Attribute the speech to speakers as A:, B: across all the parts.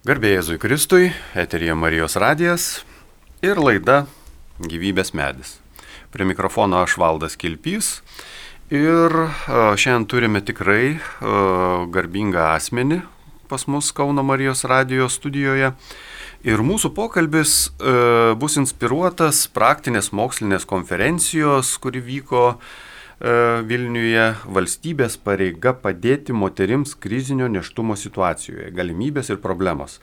A: Garbėjai Jėzui Kristui, eterija Marijos radijas ir laida Gyvybės medis. Prie mikrofono aš valdas Kilpys ir šiandien turime tikrai garbingą asmenį pas mus Kauno Marijos radijos studijoje. Ir mūsų pokalbis bus inspiruotas praktinės mokslinės konferencijos, kuri vyko E, Vilniuje valstybės pareiga padėti moterims krizinio neštumo situacijoje, galimybės ir problemos.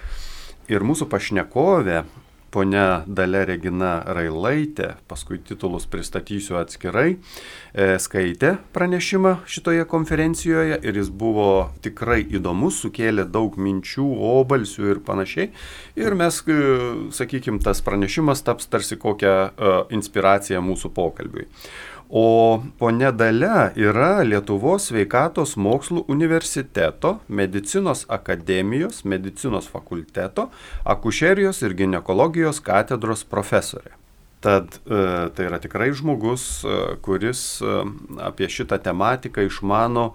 A: Ir mūsų pašnekovė, ponia Dalė Regina Railaitė, paskui titulus pristatysiu atskirai, e, skaitė pranešimą šitoje konferencijoje ir jis buvo tikrai įdomus, sukėlė daug minčių, obalsių ir panašiai. Ir mes, e, sakykime, tas pranešimas taps tarsi kokią inspiraciją mūsų pokalbiui. O ponė Dalia yra Lietuvos sveikatos mokslų universiteto, medicinos akademijos, medicinos fakulteto, akušerijos ir gynekologijos katedros profesorė. Tad e, tai yra tikrai žmogus, e, kuris e, apie šitą tematiką išmano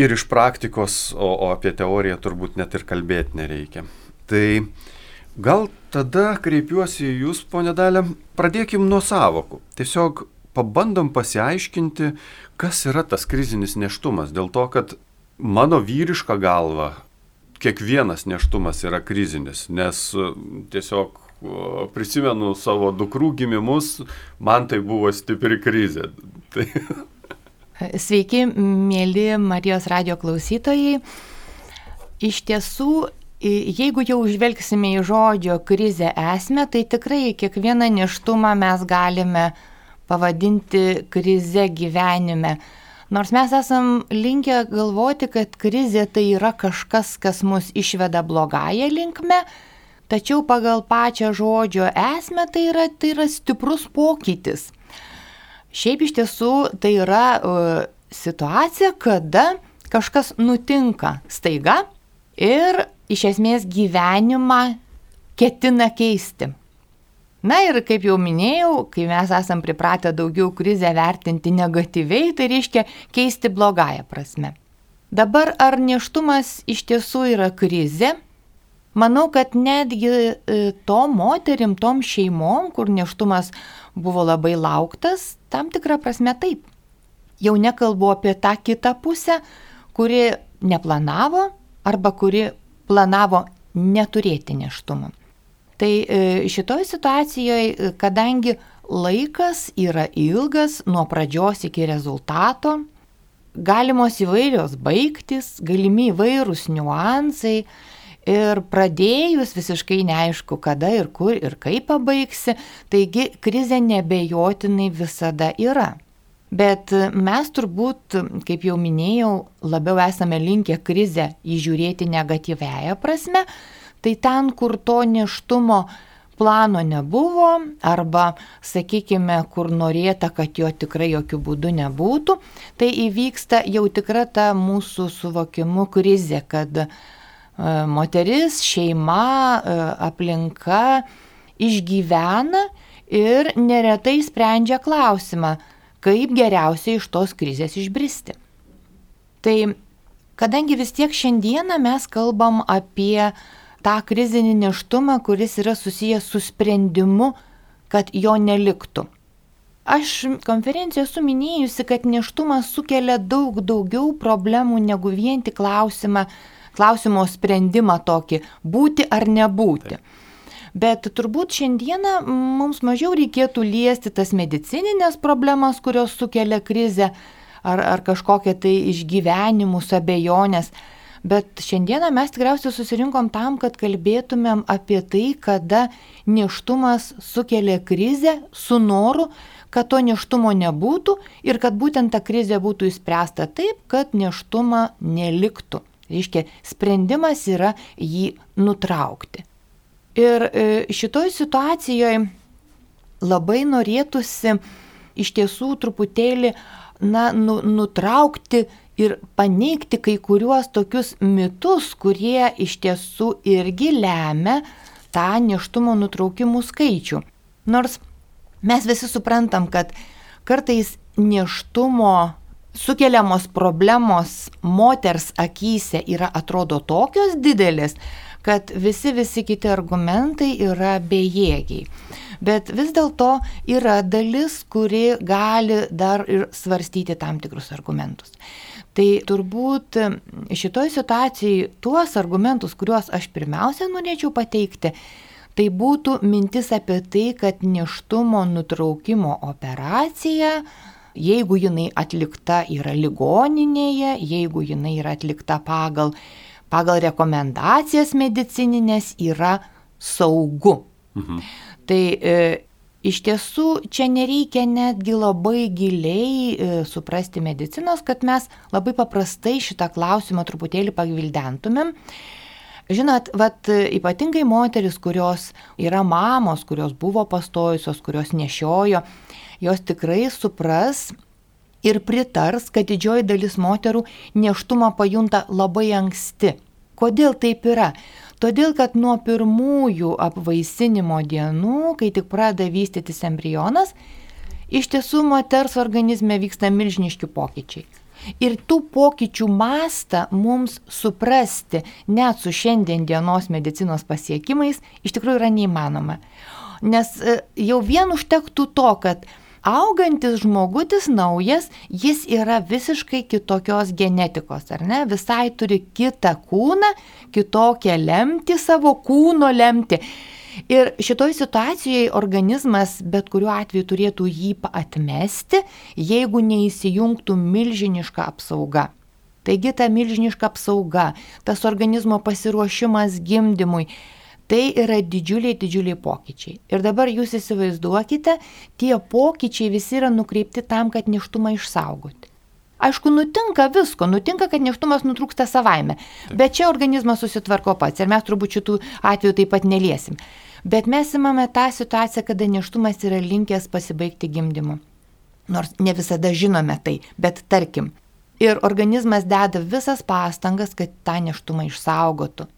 A: ir iš praktikos, o, o apie teoriją turbūt net ir kalbėti nereikia. Tai Gal tada kreipiuosi į Jūs, ponė Dalė, pradėkim nuo savokų. Tiesiog pabandom pasiaiškinti, kas yra tas krizinis neštumas. Dėl to, kad mano vyriška galva kiekvienas neštumas yra krizinis, nes e, tiesiog prisimenu savo dukrų gimimus, man tai buvo stipri krizė. Tai...
B: Sveiki, mėly Marijos radio klausytojai. Iš tiesų, jeigu jau žvelgsime į žodžio krizę esmę, tai tikrai kiekvieną neštumą mes galime pavadinti krize gyvenime. Nors mes esam linkę galvoti, kad krizė tai yra kažkas, kas mus išveda blogąją linkme, tačiau pagal pačią žodžio esmę tai yra, tai yra stiprus pokytis. Šiaip iš tiesų tai yra uh, situacija, kada kažkas nutinka staiga ir iš esmės gyvenimą ketina keisti. Na ir kaip jau minėjau, kai mes esam pripratę daugiau krizę vertinti negatyviai, tai reiškia keisti blogąją prasme. Dabar ar neštumas iš tiesų yra krizė? Manau, kad netgi e, tom moterim, tom šeimom, kur neštumas buvo labai lauktas, tam tikrą prasme taip. Jau nekalbu apie tą kitą pusę, kuri neplanavo arba kuri planavo neturėti neštumą. Tai e, šitoj situacijoje, kadangi laikas yra ilgas nuo pradžios iki rezultato, galimos įvairios baigtis, galimi įvairūs niuansai ir pradėjus visiškai neaišku, kada ir kur ir kaip pabaigsi, taigi krizė nebejotinai visada yra. Bet mes turbūt, kaip jau minėjau, labiau esame linkę krizę įžiūrėti negatyvėją prasme, tai ten, kur to neštumo plano nebuvo, arba, sakykime, kur norėta, kad jo tikrai jokių būdų nebūtų, tai įvyksta jau tikra ta mūsų suvokimu krizė, kad e, moteris, šeima, e, aplinka išgyvena ir neretai sprendžia klausimą, kaip geriausiai iš tos krizės išbristi. Tai kadangi vis tiek šiandieną mes kalbam apie tą krizinį neštumą, kuris yra susijęs su sprendimu, kad jo neliktų. Aš konferencijoje esu minėjusi, kad neštumas sukelia daug daugiau problemų negu vien tik klausimą, klausimo sprendimą tokį - būti ar nebūti. Taip. Bet turbūt šiandieną mums mažiau reikėtų liesti tas medicininės problemas, kurios sukelia krizę ar, ar kažkokią tai išgyvenimus, abejonės. Bet šiandieną mes tikriausiai susirinkom tam, kad kalbėtumėm apie tai, kada neštumas sukelia krizę su noru, kad to neštumo nebūtų ir kad būtent ta krizė būtų įspręsta taip, kad neštumą neliktų. Reiškia, sprendimas yra jį nutraukti. Ir e, šitoj situacijoje labai norėtųsi iš tiesų truputėlį na, nu, nutraukti ir paneigti kai kuriuos tokius mitus, kurie iš tiesų irgi lemia tą neštumo nutraukimų skaičių. Nors mes visi suprantam, kad kartais neštumo sukeliamos problemos moters akise yra atrodo tokios didelės, kad visi visi kiti argumentai yra bejėgiai. Bet vis dėlto yra dalis, kuri gali dar ir svarstyti tam tikrus argumentus. Tai turbūt šitoj situacijai tuos argumentus, kuriuos aš pirmiausia norėčiau pateikti, tai būtų mintis apie tai, kad neštumo nutraukimo operacija jeigu jinai atlikta yra ligoninėje, jeigu jinai yra atlikta pagal, pagal rekomendacijas medicininės, yra saugu. Mhm. Tai e, iš tiesų čia nereikia netgi labai giliai e, suprasti medicinos, kad mes labai paprastai šitą klausimą truputėlį pagvildentumėm. Žinot, vat, ypatingai moteris, kurios yra mamos, kurios buvo pastojusios, kurios nešiojo, jos tikrai supras ir pritars, kad didžioji dalis moterų neštumą pajunta labai anksti. Kodėl taip yra? Todėl, kad nuo pirmųjų apvaisinimo dienų, kai tik pradeda vystytis embrionas, iš tiesų moters organizme vyksta milžiniški pokyčiai. Ir tų pokyčių mastą mums suprasti net su šiandien dienos medicinos pasiekimais iš tikrųjų yra neįmanoma. Nes e, jau vien užtektų to, kad augantis žmogutis naujas, jis yra visiškai kitokios genetikos, ar ne? Visai turi kitą kūną, kitokią lemti, savo kūno lemti. Ir šitoj situacijoje organizmas bet kuriuo atveju turėtų jį atmesti, jeigu neįsijungtų milžiniška apsauga. Taigi ta milžiniška apsauga, tas organizmo pasiruošimas gimdymui, Tai yra didžiuliai, didžiuliai pokyčiai. Ir dabar jūs įsivaizduokite, tie pokyčiai visi yra nukreipti tam, kad neštumą išsaugoti. Aišku, nutinka visko, nutinka, kad neštumas nutrūksta savaime, bet čia organizmas susitvarko pats ir mes turbūt šitų atvejų taip pat neliesim. Bet mes imame tą situaciją, kada neštumas yra linkęs pasibaigti gimdymu. Nors ne visada žinome tai, bet tarkim. Ir organizmas deda visas pastangas, kad tą neštumą išsaugotų.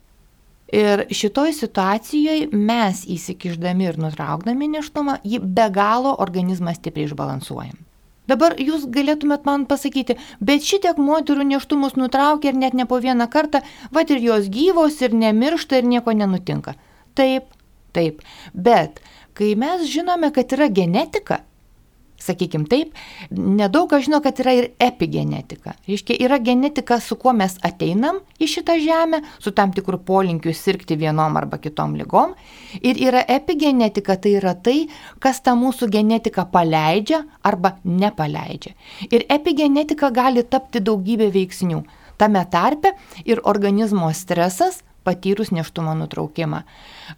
B: Ir šitoj situacijoje mes įsikiždami ir nutraukdami neštumą, jį be galo organizmą stipriai išbalansuojam. Dabar jūs galėtumėt man pasakyti, bet šitiek moterų neštumus nutraukia ir net ne po vieną kartą, va ir jos gyvos ir nemiršta ir nieko nenutinka. Taip, taip, bet kai mes žinome, kad yra genetika, sakykim taip, nedaug kas žino, kad yra ir epigenetika. Reiškia, yra genetika, su kuo mes ateinam į šitą žemę, su tam tikrų polinkiu sirgti vienom arba kitom lygom. Ir yra epigenetika, tai yra tai, kas tą mūsų genetiką paleidžia arba nepaleidžia. Ir epigenetika gali tapti daugybė veiksnių. Tame tarpe ir organizmo stresas patyrus neštumo nutraukimą.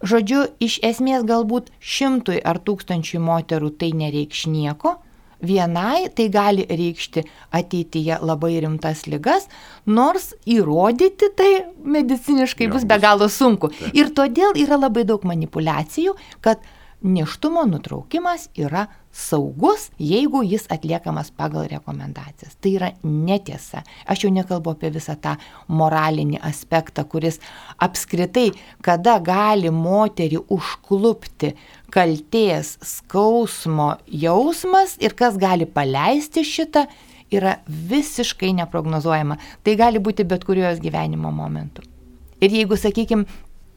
B: Žodžiu, iš esmės galbūt šimtui ar tūkstančiui moterų tai nereikš nieko, vienai tai gali reikšti ateityje labai rimtas lygas, nors įrodyti tai mediciniškai bus be galo sunku. Ir todėl yra labai daug manipulacijų, kad neštumo nutraukimas yra saugus, jeigu jis atliekamas pagal rekomendacijas. Tai yra netiesa. Aš jau nekalbu apie visą tą moralinį aspektą, kuris apskritai, kada gali moterį užklupti kalties, skausmo jausmas ir kas gali paleisti šitą, yra visiškai neprognozuojama. Tai gali būti bet kurios gyvenimo momentu. Ir jeigu, sakykime,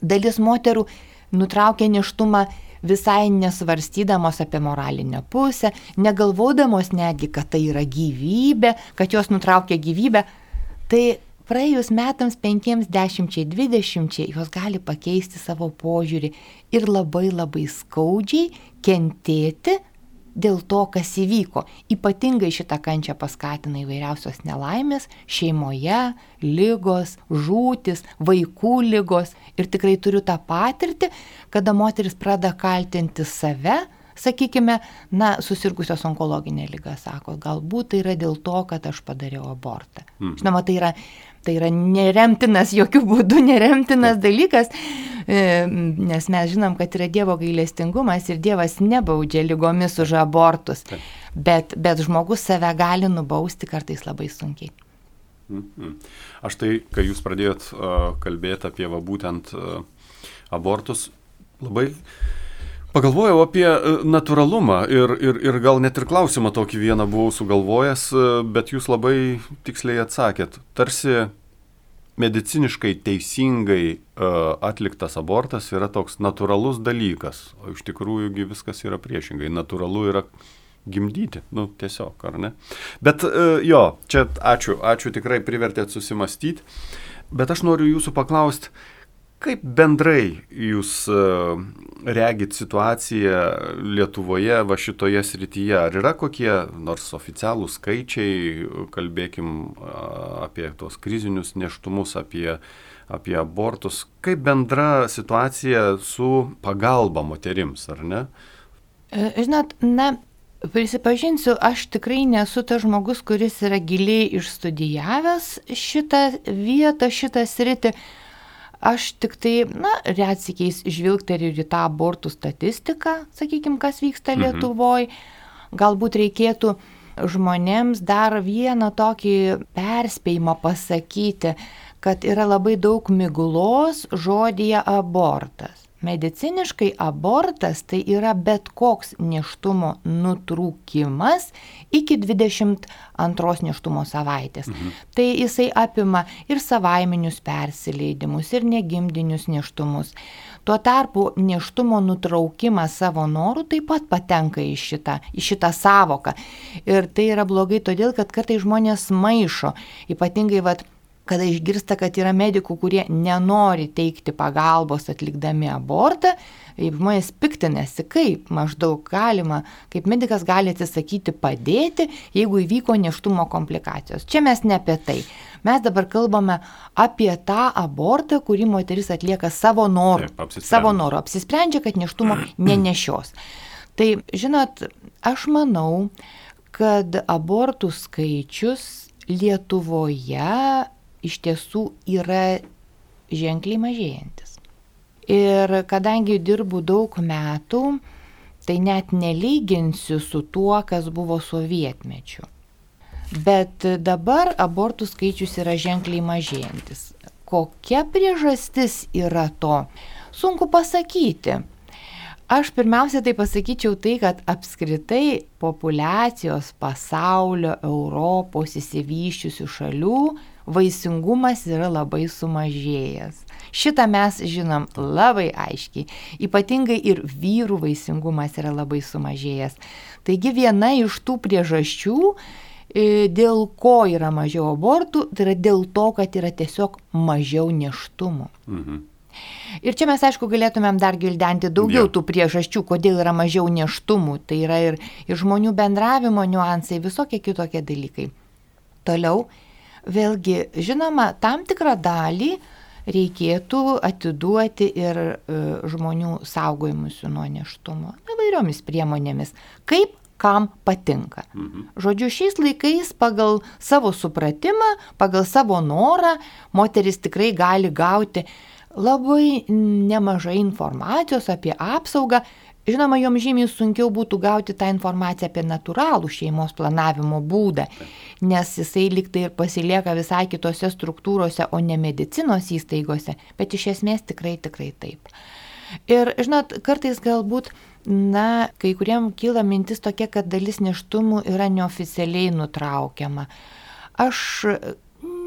B: dalis moterų nutraukia neštumą visai nesvarstydamos apie moralinę pusę, negalvodamos netgi, kad tai yra gyvybė, kad jos nutraukia gyvybę, tai praėjus metams penkiems, dešimčiai, dvidešimčiai jos gali pakeisti savo požiūrį ir labai labai skaudžiai kentėti dėl to, kas įvyko. Ypatingai šitą kančią paskatina įvairiausios nelaimės šeimoje, lygos, žūtis, vaikų lygos. Ir tikrai turiu tą patirtį, kada moteris pradeda kaltinti save, sakykime, na, susirgusios onkologinė lyga, sako, galbūt tai yra dėl to, kad aš padariau abortą. Mhm. Žinoma, tai yra, tai yra neremtinas, jokių būdų neremtinas dalykas, e, nes mes žinom, kad yra Dievo gailestingumas ir Dievas nebaudžia lygomis už abortus, bet, bet žmogus save gali nubausti kartais labai sunkiai.
A: Mhm. Aš tai, kai jūs pradėjot kalbėti apie va, būtent abortus, labai Pagalvojau apie e, natūralumą ir, ir, ir gal net ir klausimą tokį vieną buvau sugalvojęs, e, bet jūs labai tiksliai atsakėt. Tarsi mediciniškai teisingai uh, atliktas abortas yra toks natūralus dalykas, o iš tikrųjų viskas yra priešingai. Natūralu yra gimdyti, nu tiesiog, ar ne? Bet jo, čia ačiū, ačiū tikrai privertėt susimastyti, bet aš noriu jūsų paklausti, Kaip bendrai jūs e, regit situaciją Lietuvoje va šitoje srityje? Ar yra kokie nors oficialūs skaičiai, kalbėkim apie tos krizinius neštumus, apie, apie abortus? Kaip bendra situacija su pagalba moterims, ar ne?
B: E, žinot, na, Prisipažinsiu, aš tikrai nesu tas žmogus, kuris yra giliai išstudijavęs šitą vietą, šitą sritį. Aš tik tai, na, retsikiais žvilgteliu ir į tą abortų statistiką, sakykime, kas vyksta mhm. Lietuvoje. Galbūt reikėtų žmonėms dar vieną tokį perspėjimą pasakyti, kad yra labai daug miglos žodėje abortas. Mediciniškai abortas tai yra bet koks neštumo nutrūkimas iki 22 neštumo savaitės. Mhm. Tai jisai apima ir savaiminius persileidimus, ir negimdinius neštumus. Tuo tarpu neštumo nutraukimas savo norų taip pat patenka į šitą, į šitą savoką. Ir tai yra blogai todėl, kad kartai žmonės maišo, ypatingai vat, kada išgirsta, kad yra medikų, kurie nenori teikti pagalbos atlikdami abortą, žmonės piktinasi, kaip maždaug galima, kaip medikas gali atsisakyti padėti, jeigu įvyko neštumo komplikacijos. Čia mes ne apie tai. Mes dabar kalbame apie tą abortą, kurį moteris atlieka savo noru. Taip, savo noru apsisprendžia, kad neštumo nenešios. Tai, žinot, aš manau, kad abortų skaičius Lietuvoje iš tiesų yra ženkliai mažėjantis. Ir kadangi dirbu daug metų, tai net nelyginsiu su tuo, kas buvo sovietmečiu. Bet dabar abortų skaičius yra ženkliai mažėjantis. Kokia priežastis yra to? Sunku pasakyti. Aš pirmiausia tai pasakyčiau tai, kad apskritai populacijos pasaulio, Europos įsivyščiusių šalių vaisingumas yra labai sumažėjęs. Šitą mes žinom labai aiškiai. Ypatingai ir vyrų vaisingumas yra labai sumažėjęs. Taigi viena iš tų priežasčių, e, dėl ko yra mažiau abortų, tai yra dėl to, kad yra tiesiog mažiau neštumų. Mhm. Ir čia mes, aišku, galėtumėm dar gildenti daugiau ja. tų priežasčių, kodėl yra mažiau neštumų. Tai yra ir, ir žmonių bendravimo niuansai, visokie kitokie dalykai. Toliau Vėlgi, žinoma, tam tikrą dalį reikėtų atiduoti ir e, žmonių saugojimusių nuo neštumo įvairiomis priemonėmis, kaip kam patinka. Mhm. Žodžiu, šiais laikais pagal savo supratimą, pagal savo norą moteris tikrai gali gauti labai nemažai informacijos apie apsaugą Žinoma, joms žymiai sunkiau būtų gauti tą informaciją apie natūralų šeimos planavimo būdą, nes jisai liktai ir pasilieka visai kitose struktūrose, o ne medicinos įstaigose, bet iš esmės tikrai, tikrai taip. Ir, žinot, kartais galbūt, na, kai kuriem kyla mintis tokia, kad dalis neštumų yra neoficialiai nutraukiama. Aš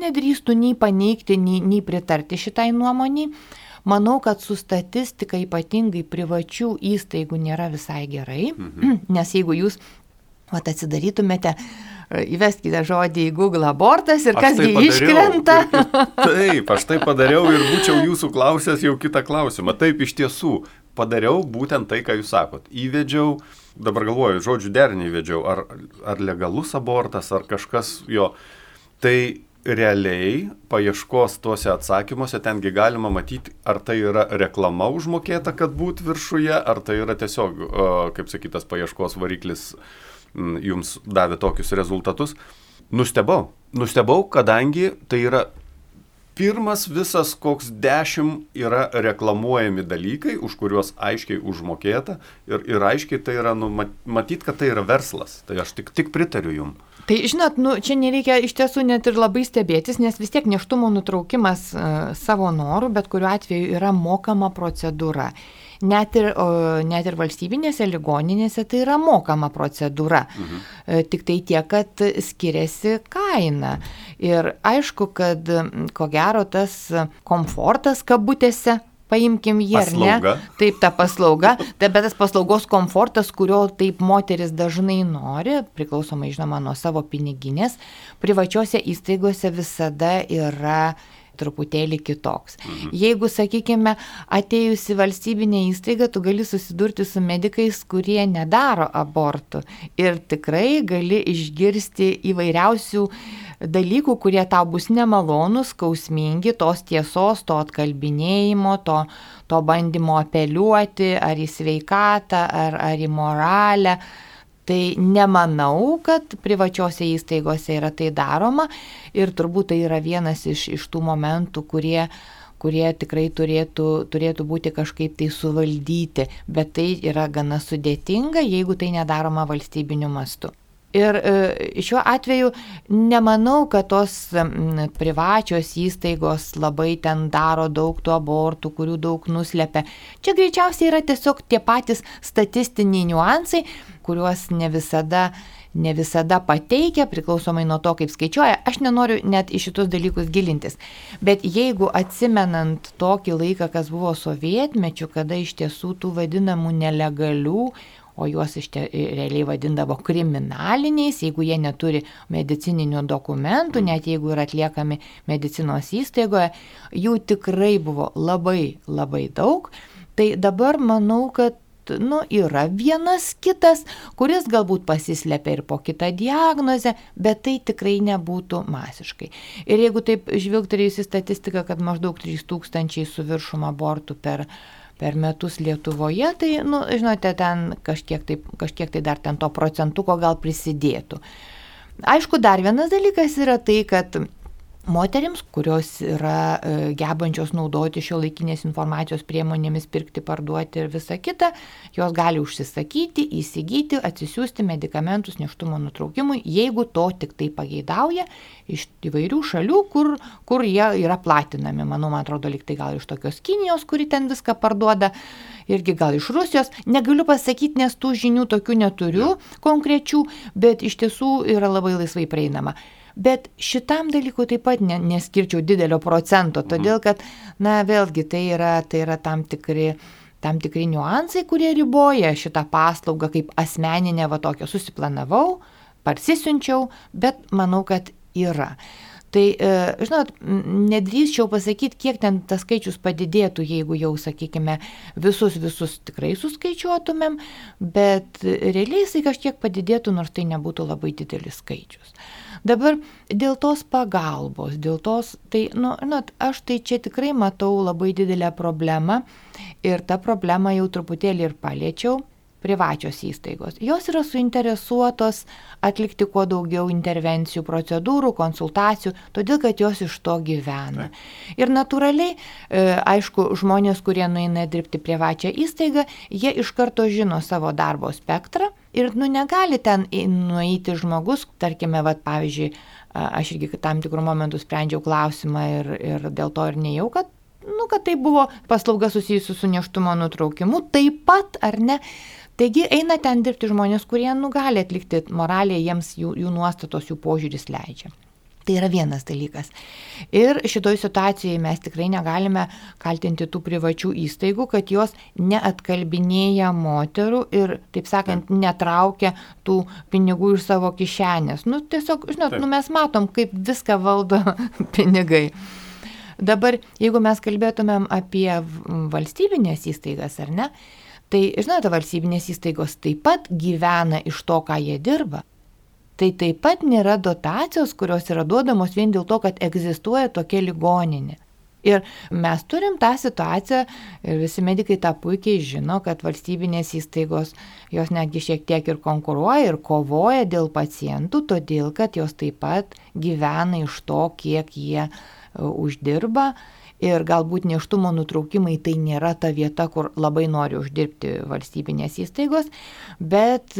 B: nedrįstu nei paneigti, nei, nei pritarti šitai nuomonį. Manau, kad su statistika ypatingai privačių įstaigų nėra visai gerai, mhm. nes jeigu jūs vat, atsidarytumėte, įveskite žodį į Google abortas ir kasgi tai iškrenta.
A: Taip, aš tai padariau ir būčiau jūsų klausęs jau kitą klausimą. Taip, iš tiesų, padariau būtent tai, ką jūs sakot. Įvedžiau, dabar galvoju, žodžių derinį įvedžiau, ar, ar legalus abortas, ar kažkas jo. Tai realiai paieškos tuose atsakymuose tengi galima matyti, ar tai yra reklama užmokėta, kad būt viršuje, ar tai yra tiesiog, kaip sakytas, paieškos variklis jums davė tokius rezultatus. Nustebau, nustebau, kadangi tai yra pirmas visas koks dešimt yra reklamuojami dalykai, už kuriuos aiškiai užmokėta ir, ir aiškiai tai yra, nu, matyt, kad tai yra verslas. Tai aš tik, tik pritariu jum.
B: Tai žinot, nu, čia nereikia iš tiesų net ir labai stebėtis, nes vis tiek neštumo nutraukimas uh, savo norų, bet kuriuo atveju yra mokama procedūra. Net ir, o, net ir valstybinėse ligoninėse tai yra mokama procedūra. Mhm. E, tik tai tiek, kad skiriasi kaina. Ir aišku, kad ko gero tas komfortas kabutėse paimkim jį ar ne. Taip, ta paslauga, tai bet tas paslaugos komfortas, kurio taip moteris dažnai nori, priklausomai žinoma nuo savo piniginės, privačiose įstaigose visada yra truputėlį kitoks. Mhm. Jeigu, sakykime, atėjusi valstybinė įstaiga, tu gali susidurti su medikais, kurie nedaro abortų ir tikrai gali išgirsti įvairiausių dalykų, kurie tau bus nemalonus, skausmingi, tos tiesos, to atkalbinėjimo, to, to bandymo apeliuoti ar į sveikatą, ar, ar į moralę. Tai nemanau, kad privačiose įstaigose yra tai daroma ir turbūt tai yra vienas iš, iš tų momentų, kurie, kurie tikrai turėtų, turėtų būti kažkaip tai suvaldyti, bet tai yra gana sudėtinga, jeigu tai nedaroma valstybiniu mastu. Ir e, šiuo atveju nemanau, kad tos privačios įstaigos labai ten daro daug tų abortų, kurių daug nuslepia. Čia greičiausiai yra tiesiog tie patys statistiniai niuansai, kuriuos ne visada ne visada pateikia, priklausomai nuo to, kaip skaičiuoja. Aš nenoriu net į šitus dalykus gilintis. Bet jeigu atsimenant tokį laiką, kas buvo sovietmečių, kada iš tiesų tų vadinamų nelegalių o juos iš te, realiai vadindavo kriminaliniais, jeigu jie neturi medicininių dokumentų, mm. net jeigu yra atliekami medicinos įstaigoje, jų tikrai buvo labai labai daug. Tai dabar manau, kad nu, yra vienas kitas, kuris galbūt pasislėpia ir po kitą diagnozę, bet tai tikrai nebūtų masiškai. Ir jeigu taip žvilgtelėjus į statistiką, kad maždaug 3000 su viršum abortų per per metus Lietuvoje, tai, nu, žinote, ten kažkiek tai, kažkiek tai dar ten to procentuko gal prisidėtų. Aišku, dar vienas dalykas yra tai, kad Moterims, kurios yra e, gebančios naudoti šio laikinės informacijos priemonėmis, pirkti, parduoti ir visa kita, jos gali užsisakyti, įsigyti, atsisiųsti medikamentus neštumo nutraukimui, jeigu to tik tai pageidauja iš įvairių šalių, kur, kur jie yra platinami. Manau, man atrodo, liktai gal iš tokios Kinijos, kuri ten viską parduoda, irgi gal iš Rusijos. Negaliu pasakyti, nes tų žinių tokių neturiu konkrečių, bet iš tiesų yra labai laisvai prieinama. Bet šitam dalykui taip pat ne, neskirčiau didelio procento, mhm. todėl kad, na, vėlgi tai yra, tai yra tam tikri tam tikri niuansai, kurie riboja šitą paslaugą kaip asmeninę va tokią susiplanavau, parsisiunčiau, bet manau, kad yra. Tai, e, žinot, nedrįščiau pasakyti, kiek ten tas skaičius padidėtų, jeigu jau, sakykime, visus, visus tikrai suskaičiuotumėm, bet realiai jisai kažkiek padidėtų, nors tai nebūtų labai didelis skaičius. Dabar dėl tos pagalbos, dėl tos, tai, nu, žinot, aš tai čia tikrai matau labai didelę problemą ir tą problemą jau truputėlį ir paliečiau privačios įstaigos. Jos yra suinteresuotos atlikti kuo daugiau intervencijų, procedūrų, konsultacijų, todėl kad jos iš to gyvena. Ir natūraliai, e, aišku, žmonės, kurie nueina dirbti privačią įstaigą, jie iš karto žino savo darbo spektrą ir nu negali ten nueiti žmogus, tarkime, vat, pavyzdžiui, aš irgi tam tikrų momentų sprendžiau klausimą ir, ir dėl to ir nejau, kad nu, kad tai buvo paslauga susijusi su neštumo nutraukimu, taip pat ar ne, Taigi eina ten dirbti žmonės, kurie nu, gali atlikti moraliai, jiems jų, jų nuostatos, jų požiūris leidžia. Tai yra vienas dalykas. Ir šitoj situacijoje mes tikrai negalime kaltinti tų privačių įstaigų, kad jos neatkalbinėja moterų ir, taip sakant, netraukia tų pinigų iš savo kišenės. Nu, tiesiog, žinot, nu, mes matom, kaip viską valdo pinigai. Dabar, jeigu mes kalbėtumėm apie valstybinės įstaigas, ar ne, Tai, žinote, valstybinės įstaigos taip pat gyvena iš to, ką jie dirba. Tai taip pat nėra dotacijos, kurios yra duodamos vien dėl to, kad egzistuoja tokia ligoninė. Ir mes turim tą situaciją ir visi medikai tą puikiai žino, kad valstybinės įstaigos jos netgi šiek tiek ir konkuruoja ir kovoja dėl pacientų, todėl kad jos taip pat gyvena iš to, kiek jie uh, uždirba ir galbūt neštumo nutraukimai tai nėra ta vieta, kur labai nori uždirbti valstybinės įstaigos, bet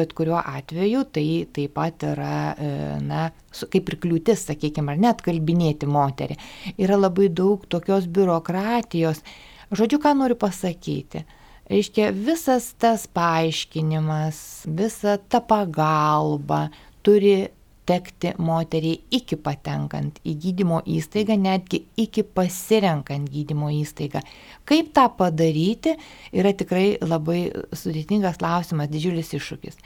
B: bet kuriuo atveju tai taip pat yra, e, na, kaip ir kliūtis, sakykime, ar net kalbinėti moterį. Yra labai daug tokios biurokratijos. Žodžiu, ką noriu pasakyti. Reiškia, visas tas paaiškinimas, visa ta pagalba turi tekti moteriai iki patenkant į gydymo įstaigą, netgi iki pasirenkant gydymo įstaigą. Kaip tą padaryti yra tikrai labai sudėtingas klausimas, didžiulis iššūkis.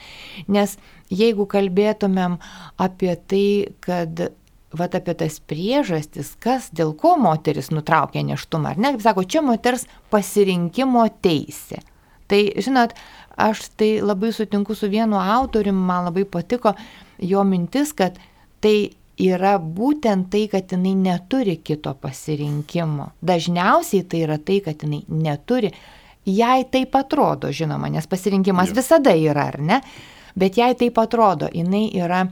B: Nes jeigu kalbėtumėm apie tai, kad Vat apie tas priežastis, kas dėl ko moteris nutraukė neštumą, ar ne, kaip sako, čia moters pasirinkimo teisė. Tai, žinot, aš tai labai sutinku su vienu autoriumi, man labai patiko, jo mintis, kad tai yra būtent tai, kad jinai neturi kito pasirinkimo. Dažniausiai tai yra tai, kad jinai neturi. Jai taip atrodo, žinoma, nes pasirinkimas ja. visada yra, ar ne? Bet jai taip atrodo, jinai yra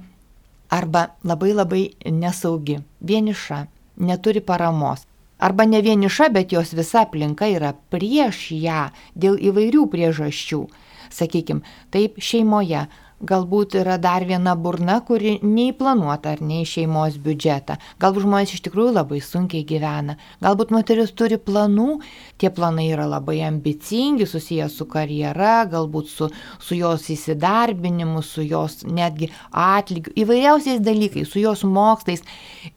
B: arba labai labai nesaugi, vieniša, neturi paramos. Arba ne vieniša, bet jos visa aplinka yra prieš ją dėl įvairių priežasčių. Sakykime, taip šeimoje galbūt yra dar viena burna, kuri neįplanuota ar ne į šeimos biudžetą. Galbūt žmonės iš tikrųjų labai sunkiai gyvena. Galbūt moteris turi planų, tie planai yra labai ambicingi, susiję su karjera, galbūt su, su jos įsidarbinimu, su jos netgi atlygiu, įvairiausiais dalykais, su jos mokslais.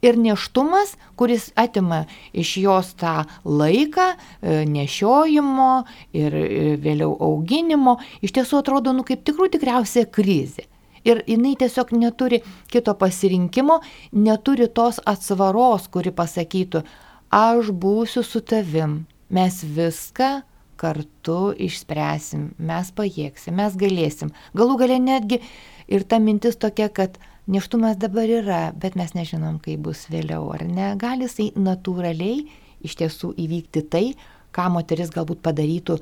B: Ir neštumas, kuris atima iš jos tą laiką e, nešiojimo ir e, vėliau auginimo, iš tiesų atrodo, nu kaip tikrų tikriausia krizė krizė. Ir jinai tiesiog neturi kito pasirinkimo, neturi tos atsvaros, kuri pasakytų, aš būsiu su tavim, mes viską kartu išspręsim, mes pajėgsim, mes galėsim. Galų gale netgi ir ta mintis tokia, kad neštumas dabar yra, bet mes nežinom, kaip bus vėliau, ar ne. Gali jisai natūraliai iš tiesų įvykti tai, ką moteris galbūt padarytų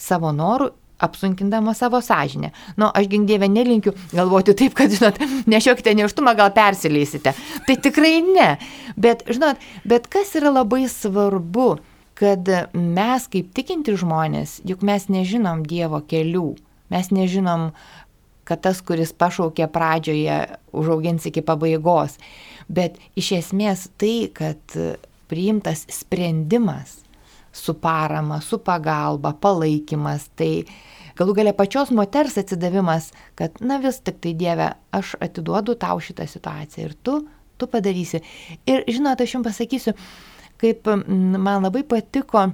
B: savo norų apsunkindama savo sąžinę. Nu, aš gingdėvę nelinkiu galvoti taip, kad, žinot, nešiokite neštumą, gal persileisite. Tai tikrai ne. Bet, žinot, bet kas yra labai svarbu, kad mes kaip tikinti žmonės, juk mes nežinom Dievo kelių, mes nežinom, kad tas, kuris pašaukė pradžioje, užaugins iki pabaigos. Bet iš esmės tai, kad priimtas sprendimas su parama, su pagalba, palaikymas, tai galų gale pačios moters atsidavimas, kad, na vis tik tai Dieve, aš atiduodu tau šitą situaciją ir tu, tu padarysi. Ir žinot, aš jums pasakysiu, kaip man labai patiko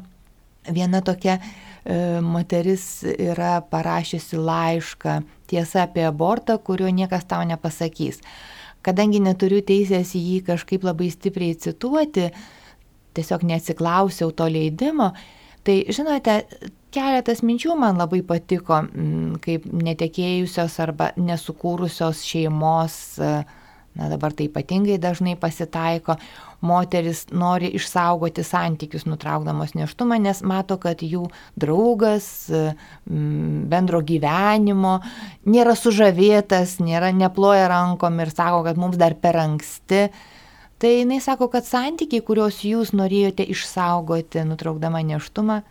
B: viena tokia e, moteris yra parašiusi laišką tiesa apie abortą, kurio niekas tau nepasakys. Kadangi neturiu teisės jį kažkaip labai stipriai cituoti, tiesiog neatsiklausiau to leidimo, tai žinote, keletas minčių man labai patiko, mm, kaip netekėjusios arba nesukūrusios šeimos, na dabar tai ypatingai dažnai pasitaiko, moteris nori išsaugoti santykius nutraukdamos neštumą, nes mato, kad jų draugas mm, bendro gyvenimo nėra sužavėtas, nėra neploja rankom ir sako, kad mums dar per anksti. Tai jinai sako, kad santykiai, kuriuos jūs norėjote išsaugoti nutraukdama neštumą,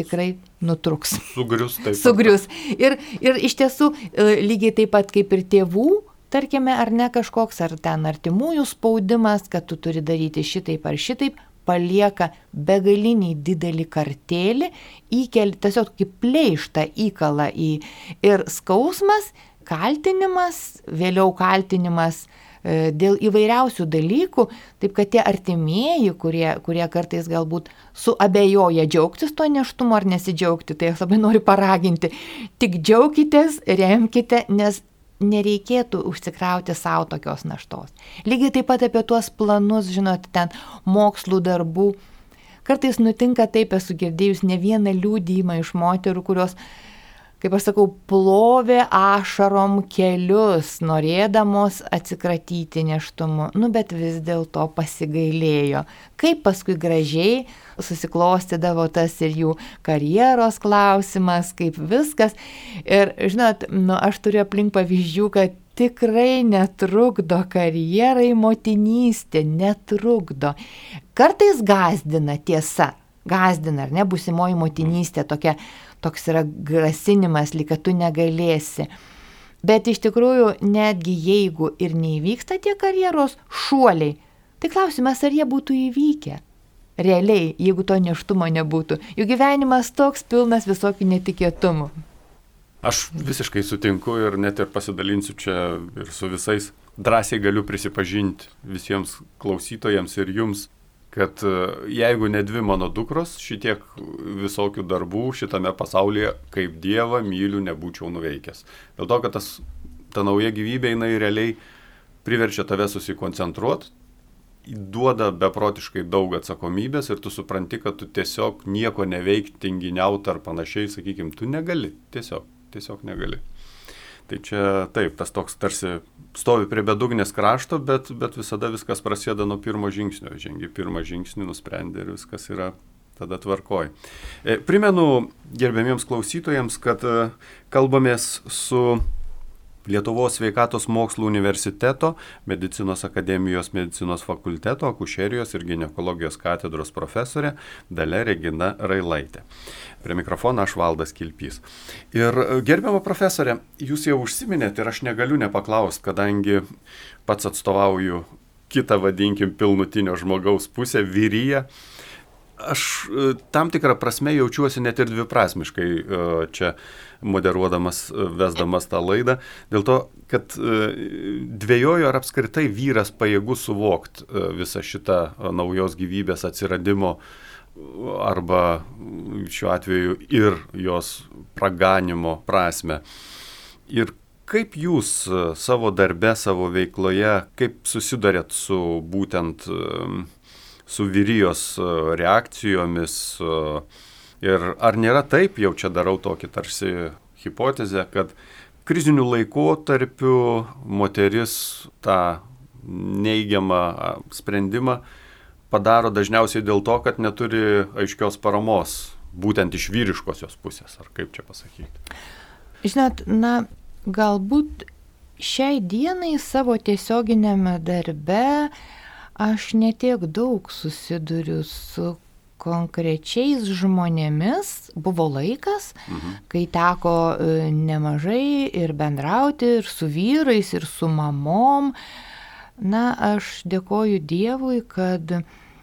B: tikrai nutruks.
A: Sugrius taip.
B: Sugrius. Ir, ir iš tiesų e, lygiai taip pat kaip ir tėvų, tarkime, ar ne kažkoks, ar ten artimųjų spaudimas, kad tu turi daryti šitaip ar šitaip, palieka begalinį didelį kartėlį, įkeli tiesiog kaip pleištą įkalą į ir skausmas, kaltinimas, vėliau kaltinimas dėl įvairiausių dalykų, taip kad tie artimieji, kurie, kurie kartais galbūt suabejoja džiaugtis to neštumo ar nesidžiaugti, tai aš labai noriu paraginti, tik džiaukitės, remkite, nes nereikėtų užsikrauti savo tokios naštos. Lygiai taip pat apie tuos planus, žinot, ten mokslų darbų. Kartais nutinka taip, esu girdėjus ne vieną liūdėjimą iš moterų, kurios kaip aš sakau, plovė ašarom kelius, norėdamos atsikratyti neštumu, nu bet vis dėlto pasigailėjo. Kaip paskui gražiai susiklostydavo tas ir jų karjeros klausimas, kaip viskas. Ir žinot, nu, aš turiu aplink pavyzdžių, kad tikrai netrukdo karjerai motinystė, netrukdo. Kartais gazdina tiesa, gazdina, ar ne, busimoji motinystė, tokia, toks yra grasinimas, lyg kad tu negalėsi. Bet iš tikrųjų, netgi jeigu ir neįvyksta tie karjeros šuoliai, tai klausimas, ar jie būtų įvykę. Realiai, jeigu to neštumo nebūtų. Jų gyvenimas toks pilnas visokių netikėtumų.
A: Aš visiškai sutinku ir net ir pasidalinsiu čia ir su visais. Drąsiai galiu prisipažinti visiems klausytojams ir jums, kad e, jeigu ne dvi mano dukros, šitiek visokių darbų šitame pasaulyje kaip Dievą myliu nebūčiau nuveikęs. Dėl to, kad tas, ta nauja gyvybė jinai realiai priverčia tave susikoncentruoti, duoda beprotiškai daug atsakomybės ir tu supranti, kad tu tiesiog nieko neveikti, tinginiauti ar panašiai, sakykime, tu negali, tiesiog, tiesiog negali. Tai čia taip, tas toks tarsi stovi prie bedugnės krašto, bet, bet visada viskas prasideda nuo pirmo žingsnio. Žengi pirmą žingsnį, nusprendė ir viskas yra tada tvarkoj. E, primenu gerbėmiems klausytojams, kad e, kalbamės su Lietuvos sveikatos mokslų universiteto, medicinos akademijos medicinos fakulteto, akušerijos ir gynekologijos katedros profesorė Dalė Regina Railaitė. Prie mikrofono aš valdas Kilpys. Ir gerbiamo profesorė, jūs jau užsiminėte ir aš negaliu nepaklausti, kadangi pats atstovauju kitą, vadinkim, pilnutinio žmogaus pusę, vyryje aš tam tikrą prasme jaučiuosi net ir dviprasmiškai čia moderuodamas, e, vesdamas tą laidą, dėl to, kad e, dvėjojo ar apskritai vyras pajėgus suvokti e, visą šitą naujos gyvybės atsiradimo arba šiuo atveju ir jos praganimo prasme. Ir kaip jūs savo darbe, savo veikloje, kaip susidarėt su būtent su vyrijos reakcijomis, uh, Ir ar nėra taip, jau čia darau tokį tarsi hipotezę, kad krizinių laikotarpių moteris tą neigiamą sprendimą padaro dažniausiai dėl to, kad neturi aiškios paramos, būtent iš vyriškosios pusės, ar kaip čia pasakyti.
B: Žinot, na, galbūt šiai dienai savo tiesioginėme darbe aš netiek daug susiduriu su konkrečiais žmonėmis buvo laikas, mhm. kai teko e, nemažai ir bendrauti ir su vyrais, ir su mamom. Na, aš dėkoju Dievui, kad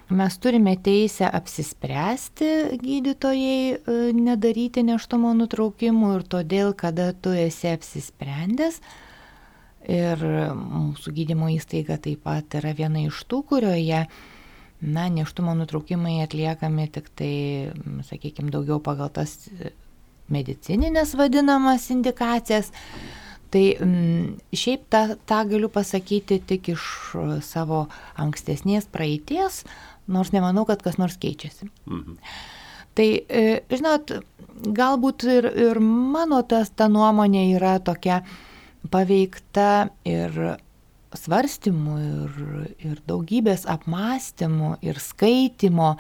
B: mes turime teisę apsispręsti gydytojai e, nedaryti neštumo nutraukimų ir todėl, kada tu esi apsisprendęs, ir mūsų gydymo įstaiga taip pat yra viena iš tų, kurioje na, neštumo nutraukimai atliekami tik tai, sakykime, daugiau pagal tas medicininės vadinamas indikacijas. Tai šiaip tą, tą galiu pasakyti tik iš savo ankstesnės praeities, nors nemanau, kad kas nors keičiasi. Mhm. Tai, e, žinot, galbūt ir, ir mano tas ta nuomonė yra tokia paveikta ir svarstymų ir, ir daugybės apmąstymų ir skaitimo,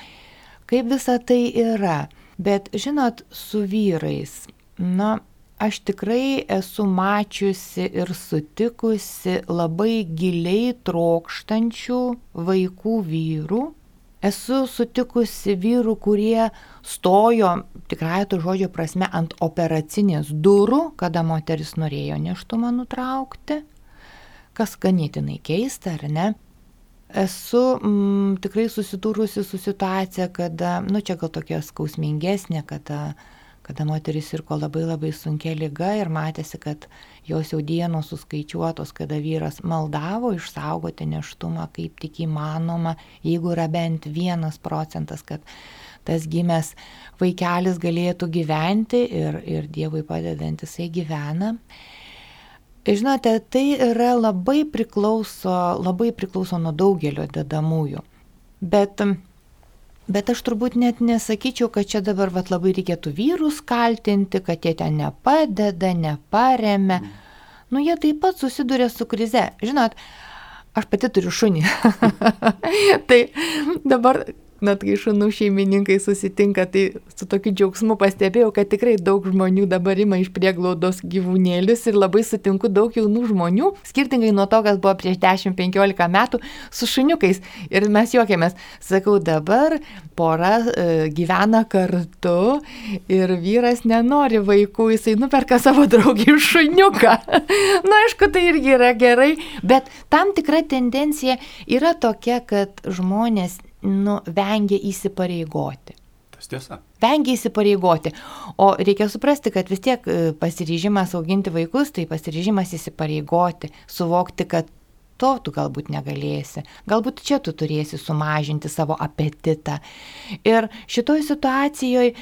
B: kaip visa tai yra. Bet žinot, su vyrais, na, aš tikrai esu mačiusi ir sutikusi labai giliai trokštančių vaikų vyrų. Esu sutikusi vyrų, kurie stojo, tikrai to žodžio prasme, ant operacinės durų, kada moteris norėjo neštumą nutraukti kas ganėtinai keista, ar ne? Esu mm, tikrai susidūrusi su situacija, kada, nu čia gal tokia skausmingesnė, kada, kada moteris sirko labai labai sunkia lyga ir matėsi, kad jos jau dienos suskaičiuotos, kada vyras maldavo išsaugoti neštumą kaip tik įmanoma, jeigu yra bent vienas procentas, kad tas gimęs vaikelis galėtų gyventi ir, ir Dievui padedant jisai gyvena. Žinote, tai yra labai priklauso, labai priklauso nuo daugelio dedamųjų. Bet, bet aš turbūt net nesakyčiau, kad čia dabar vat, labai reikėtų vyrus kaltinti, kad jie ten nepadeda, neparemia. Nu, jie taip pat susiduria su krize. Žinot, aš pati turiu šunį. tai dabar Net kai šunų šeimininkai susitinka, tai su tokiu džiaugsmu pastebėjau, kad tikrai daug žmonių dabar ima iš prieglaudos gyvūnėlius ir labai sutinku daug jaunų žmonių, skirtingai nuo to, kas buvo prieš 10-15 metų, su šuniukais. Ir mes juokiamės, sakau, dabar pora e, gyvena kartu ir vyras nenori vaikų, jisai nuperka savo draugį šuniuką. Na, aišku, tai irgi yra gerai, bet tam tikra tendencija yra tokia, kad žmonės nu, vengia įsipareigoti.
A: Tas tiesa.
B: Vengia įsipareigoti. O reikia suprasti, kad vis tiek e, pasiryžimas auginti vaikus, tai pasiryžimas įsipareigoti, suvokti, kad to tu galbūt negalėsi, galbūt čia tu turėsi sumažinti savo apetitą. Ir šitoj situacijoje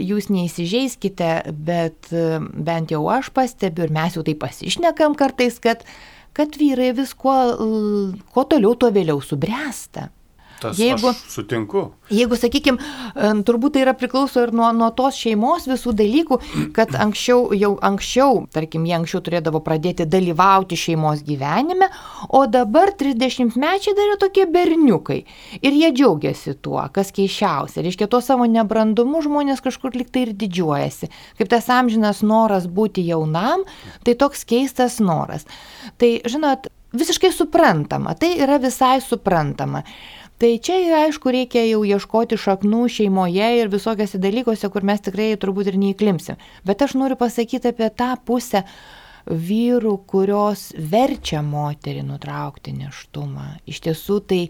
B: jūs neįsižeiskite, bet e, bent jau aš pastebiu ir mes jau tai pasišnekam kartais, kad, kad vyrai vis kuo, kuo toliau, tuo vėliau subręsta.
A: Tas jeigu, sutinku.
B: Jeigu, sakykime, turbūt tai yra priklauso ir nuo, nuo tos šeimos visų dalykų, kad anksčiau, jau anksčiau, tarkim, jie anksčiau turėdavo pradėti dalyvauti šeimos gyvenime, o dabar 30 mečiai dar yra tokie berniukai. Ir jie džiaugiasi tuo, kas keišiausia. Reiškia, tuo savo nebrandumu žmonės kažkur liktai ir didžiuojasi. Kaip tas amžinas noras būti jaunam, tai toks keistas noras. Tai, žinot, visiškai suprantama, tai yra visai suprantama. Tai čia, aišku, reikia jau ieškoti šaknų šeimoje ir visokiose dalykuose, kur mes tikrai turbūt ir neįklimsim. Bet aš noriu pasakyti apie tą pusę vyrų, kurios verčia moterį nutraukti neštumą. Iš tiesų tai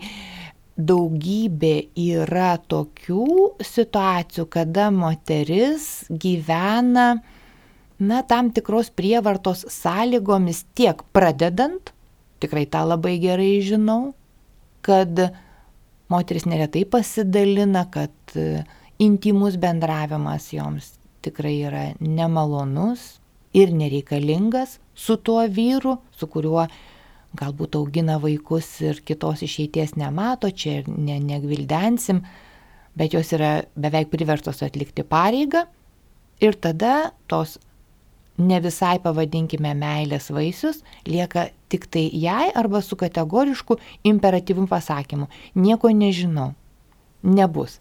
B: daugybė yra tokių situacijų, kada moteris gyvena, na, tam tikros prievartos sąlygomis tiek pradedant, tikrai tą labai gerai žinau, kad moteris neretai pasidalina, kad e, intimus bendravimas joms tikrai yra nemalonus ir nereikalingas su tuo vyru, su kuriuo galbūt augina vaikus ir kitos išeities nemato, čia ne, negvildensim, bet jos yra beveik priverstos atlikti pareigą. Ir tada tos ne visai pavadinkime meilės vaisius, lieka tik tai jai arba su kategorišku imperatyvum pasakymu. Nieko nežinau. Nebus.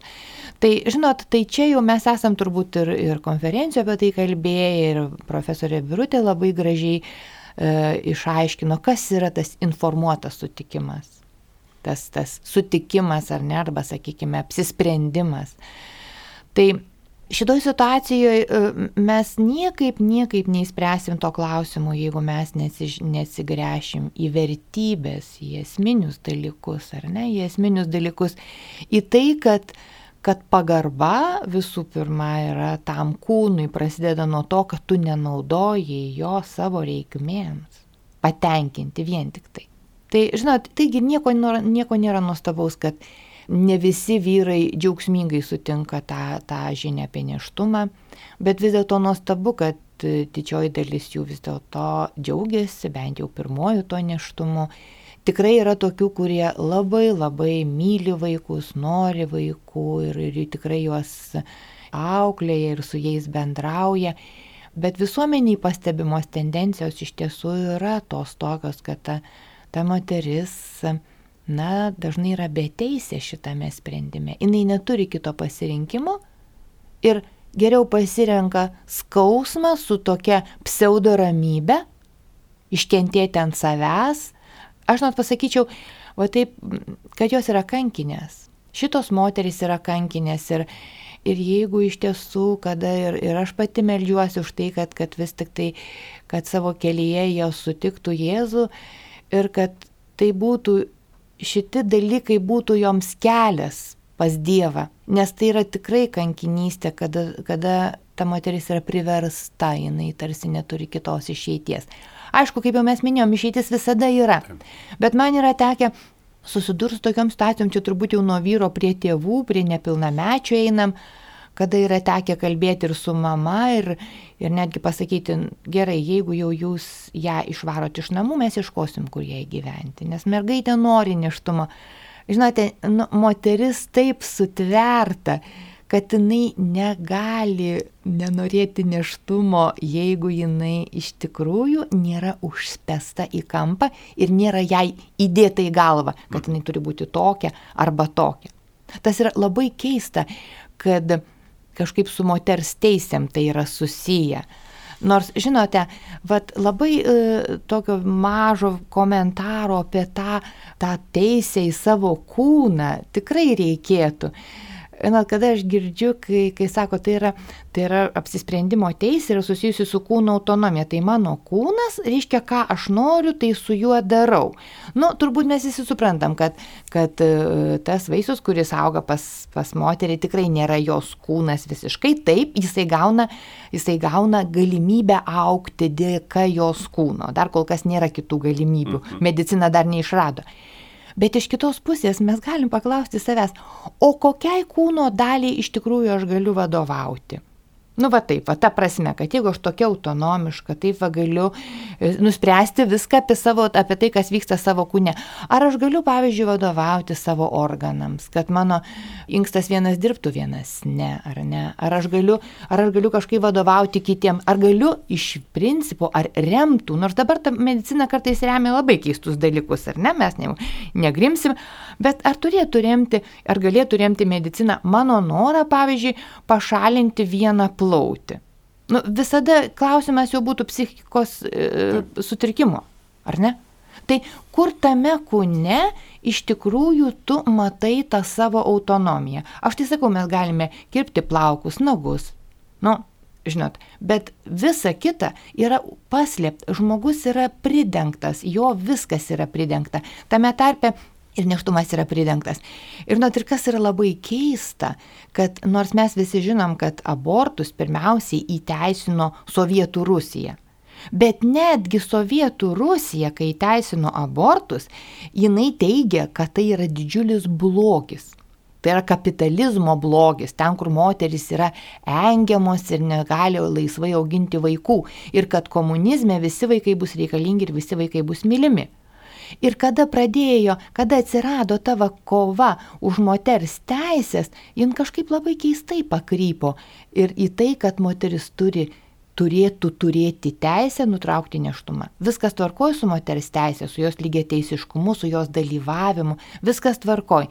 B: Tai, žinot, tai čia jau mes esam turbūt ir, ir konferencijų apie tai kalbėję, ir profesorė Birutė labai gražiai e, išaiškino, kas yra tas informuotas sutikimas. Tas, tas sutikimas ar ne, arba, sakykime, apsisprendimas. Tai šitoj situacijoje mes niekaip, niekaip neįspręsim to klausimo, jeigu mes nesigręšim į vertybės, į esminius dalykus, ar ne, į esminius dalykus, į tai, kad, kad pagarba visų pirma yra tam kūnui, prasideda nuo to, kad tu nenaudoji jo savo reikmėms, patenkinti vien tik tai. Tai, žinot, taigi nieko, nieko nėra nuostabaus, kad ne visi vyrai džiaugsmingai sutinka tą, tą žinią apie neštumą, bet vis dėlto nuostabu, kad didžioji dalis jų vis dėlto džiaugiasi, bent jau pirmoju to neštumu. Tikrai yra tokių, kurie labai labai myli vaikus, nori vaikų ir, ir tikrai juos auklėja ir su jais bendrauja. Bet visuomeniai pastebimos tendencijos iš tiesų yra tos tokios, kad ta, ta moteris na, dažnai yra beteisė šitame sprendime. Jis neturi kito pasirinkimo ir geriau pasirenka skausmą su tokia pseudo ramybė, iškentėti ant savęs. Aš net pasakyčiau, va taip, kad jos yra kankinės. Šitos moterys yra kankinės ir, ir jeigu iš tiesų, kada ir, ir aš pati melžiuosi už tai, kad, kad vis tik tai, kad savo kelyje jos sutiktų Jėzų ir kad tai būtų šiti dalykai būtų joms kelias pas Dievą, nes tai yra tikrai kankinystė, kada, kada ta moteris yra priversta, jinai tarsi neturi kitos išeities. Aišku, kaip jau mes minėjom, išeitis visada yra, bet man yra tekę susidurti su tokiam situacijom, čia turbūt jau nuo vyro prie tėvų, prie nepilnamečio einam, kada yra tekę kalbėti ir su mama ir, ir netgi pasakyti, gerai, jeigu jau jūs ją išvarot iš namų, mes iškosim, kur jai gyventi, nes mergaitė nori neštumo. Žinote, nu, moteris taip sutverta, kad jinai negali nenorėti neštumo, jeigu jinai iš tikrųjų nėra užspesta į kampą ir nėra jai įdėta į galvą, kad jinai turi būti tokia arba tokia. Tas yra labai keista, kad kažkaip su moters teisėm tai yra susiję. Nors, žinote, vat, labai e, tokio mažo komentaro apie tą, tą teisę į savo kūną tikrai reikėtų. Na, kada aš girdžiu, kai, kai sako, tai yra, tai yra apsisprendimo teisė yra susijusi su kūno autonomija. Tai mano kūnas reiškia, ką aš noriu, tai su juo darau. Nu, turbūt mes visi suprantam, kad, kad e, tas vaisius, kuris auga pas, pas moterį, tikrai nėra jos kūnas visiškai. Taip, jisai gauna, jisai gauna galimybę aukti dėka jos kūno. Dar kol kas nėra kitų galimybių. Mhm. Medicina dar neišrado. Bet iš kitos pusės mes galim paklausti savęs, o kokiai kūno daliai iš tikrųjų aš galiu vadovauti? Nu va taip, va ta prasme, kad jeigu aš tokia autonomiška, taip va galiu e, nuspręsti viską apie, savo, apie tai, kas vyksta savo kūne. Ar aš galiu, pavyzdžiui, vadovauti savo organams, kad mano inkstas vienas dirbtų, vienas ne, ar ne? Ar aš galiu, ar aš galiu kažkaip vadovauti kitiem, ar galiu iš principo, ar remtų, nors dabar ta medicina kartais remia labai keistus dalykus, ar ne, mes ne, negrimsim, bet ar turėtų remti, ar galėtų remti medicina mano norą, pavyzdžiui, pašalinti vieną plauti. Nu, visada klausimas jau būtų psichikos e, sutrikimo, ar ne? Tai kur tame kūne iš tikrųjų tu matai tą savo autonomiją? Aš tai sakau, mes galime kirpti plaukus, nagus, nu, žinot, bet visa kita yra paslėpta, žmogus yra pridengtas, jo viskas yra pridengta. Tame tarpe ir neštumas yra pridengtas. Ir nors ir kas yra labai keista, kad nors mes visi žinom, kad abortus pirmiausiai įteisino Sovietų Rusija. Bet netgi Sovietų Rusija, kai teisino abortus, jinai teigia, kad tai yra didžiulis blogis. Tai yra kapitalizmo blogis, ten, kur moteris yra engiamos ir negali laisvai auginti vaikų. Ir kad komunizme visi vaikai bus reikalingi ir visi vaikai bus mylimi. Ir kada pradėjo, kada atsirado tavo kova už moters teisės, jin kažkaip labai keistai pakrypo ir į tai, kad moteris turi turėtų turėti teisę nutraukti neštumą. Viskas tvarkoj su moters teisė, su jos lygiai teisiškumu, su jos dalyvavimu, viskas tvarkoj.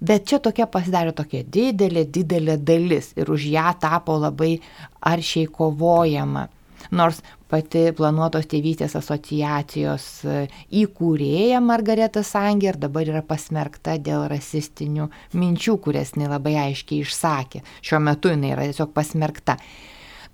B: Bet čia tokia pasidarė tokia didelė, didelė dalis ir už ją tapo labai aršiai kovojama. Nors pati planuotos tėvystės asociacijos e, įkūrėja Margareta Sanger dabar yra pasmerkta dėl rasistinių minčių, kurias jinai labai aiškiai išsakė. Šiuo metu jinai yra tiesiog pasmerkta.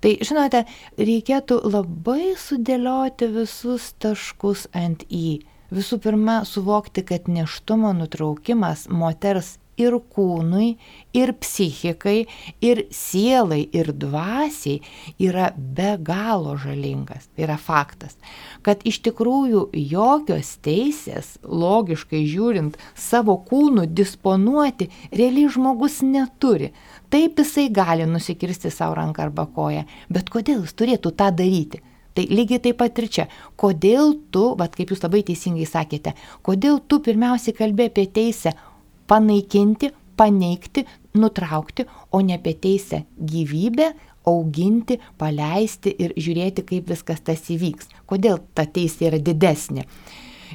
B: Tai, žinote, reikėtų labai sudėlioti visus taškus ant į. Visų pirma, suvokti, kad neštumo nutraukimas moters ir kūnui, ir psichikai, ir sielai, ir dvasiai yra be galo žalingas. Tai yra faktas, kad iš tikrųjų jokios teisės, logiškai žiūrint, savo kūnų disponuoti realiai žmogus neturi. Taip jisai gali nusikirsti savo ranką arba koją, bet kodėl jis turėtų tą daryti? Tai lygiai taip pat ir čia. Kodėl tu, vad kaip jūs labai teisingai sakėte, kodėl tu pirmiausiai kalbė apie teisę panaikinti, paneigti, nutraukti, o ne apie teisę gyvybę auginti, paleisti ir žiūrėti, kaip viskas tas įvyks. Kodėl ta teisė yra didesnė.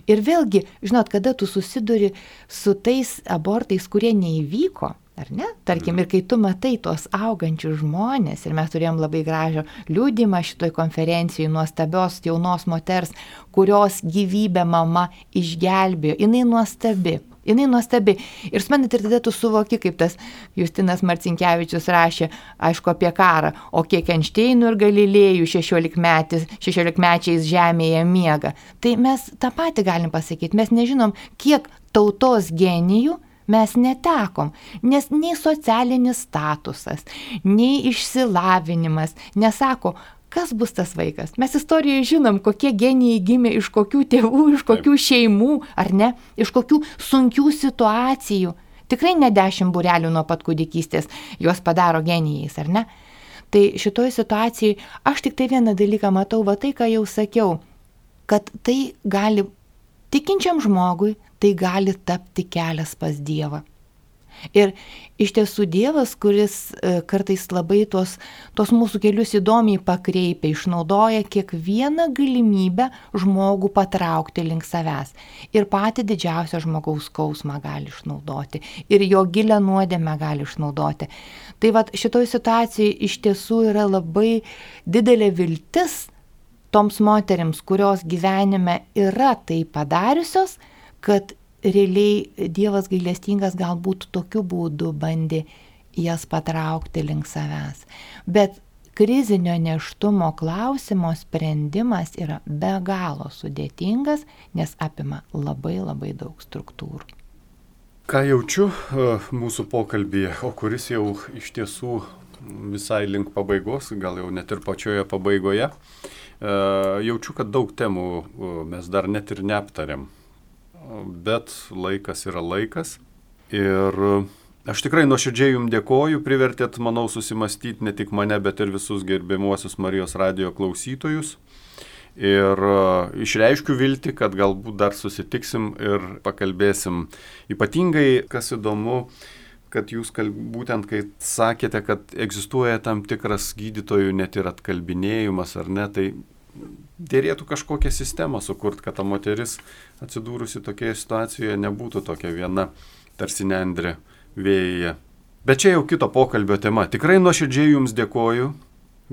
B: Ir vėlgi, žinot, kada tu susiduri su tais abortais, kurie neįvyko, Ar ne? Tarkim, ir kai tu matai tuos augančius žmonės, ir mes turėjom labai gražią liūdimą šitoj konferencijai nuostabios jaunos moters, kurios gyvybę mama išgelbėjo, jinai nuostabi, jinai nuostabi. Ir suprantat, ir tada tu suvoki, kaip tas Justinas Marcinkievičius rašė, aišku, apie karą, o kiek Einšteinų ir Galilėjų 16, 16 mečiais žemėje miega. Tai mes tą patį galim pasakyti, mes nežinom, kiek tautos genijų mes netekom, nes nei socialinis statusas, nei išsilavinimas nesako, kas bus tas vaikas. Mes istorijoje žinom, kokie genijai gimė iš kokių tėvų, iš kokių Taip. šeimų, ar ne, iš kokių sunkių situacijų. Tikrai ne dešimt burelių nuo pat kūdikystės juos padaro genijais, ar ne? Tai šitoje situacijoje aš tik tai vieną dalyką matau, va tai, ką jau sakiau, kad tai gali, tikinčiam žmogui, tai gali tapti kelias pas Dievą. Ir iš tiesų Dievas, kuris e, kartais labai tos, tos mūsų kelius įdomiai pakreipia, išnaudoja kiekvieną galimybę žmogų patraukti link savęs. Ir pati didžiausią žmogaus skausmą gali išnaudoti. Ir jo gilę nuodėmę gali išnaudoti. Tai vad šitoj situacijai iš tiesų yra labai didelė viltis toms moteriams, kurios gyvenime yra tai padariusios, kad realiai Dievas gailestingas galbūt tokiu būdu bandė jas patraukti link savęs. Bet krizinio neštumo klausimo sprendimas yra be galo sudėtingas, nes apima labai labai daug struktūrų.
A: Ką jaučiu e, mūsų pokalbėje, o kuris jau iš tiesų visai link pabaigos, gal jau net ir pačioje pabaigoje, e, jaučiu, kad daug temų e, mes dar net ir neaptarėm bet laikas yra laikas. Ir aš tikrai nuoširdžiai jums dėkoju, privertėt, manau, susimastyti ne tik mane, bet ir visus gerbiamuosius Marijos radio klausytojus. Ir išreiškiu vilti, kad galbūt dar susitiksim ir pakalbėsim. Ypatingai, kas įdomu, kad jūs kalb, būtent kai sakėte, kad egzistuoja tam tikras gydytojų net ir atkalbinėjimas ar ne, tai dėrėtų kažkokią sistemą sukurti, kad ta moteris atsidūrusi tokioje situacijoje nebūtų tokia viena, tarsi nendrė vėjyje. Bet čia jau kito pokalbio tema. Tikrai nuoširdžiai Jums dėkoju,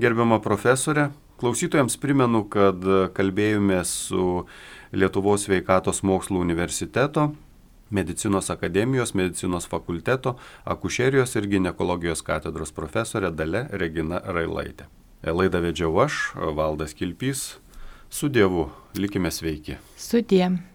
A: gerbiama profesorė. Klausytojams primenu, kad kalbėjome su Lietuvos sveikatos mokslų universiteto, Medicinos akademijos, medicinos fakulteto, akušerijos ir gynekologijos katedros profesorė Dale Regina Railaitė. Laidą vedžiau aš, Valdas Kilpys. Su Dievu, likime sveiki.
B: Su Dievu.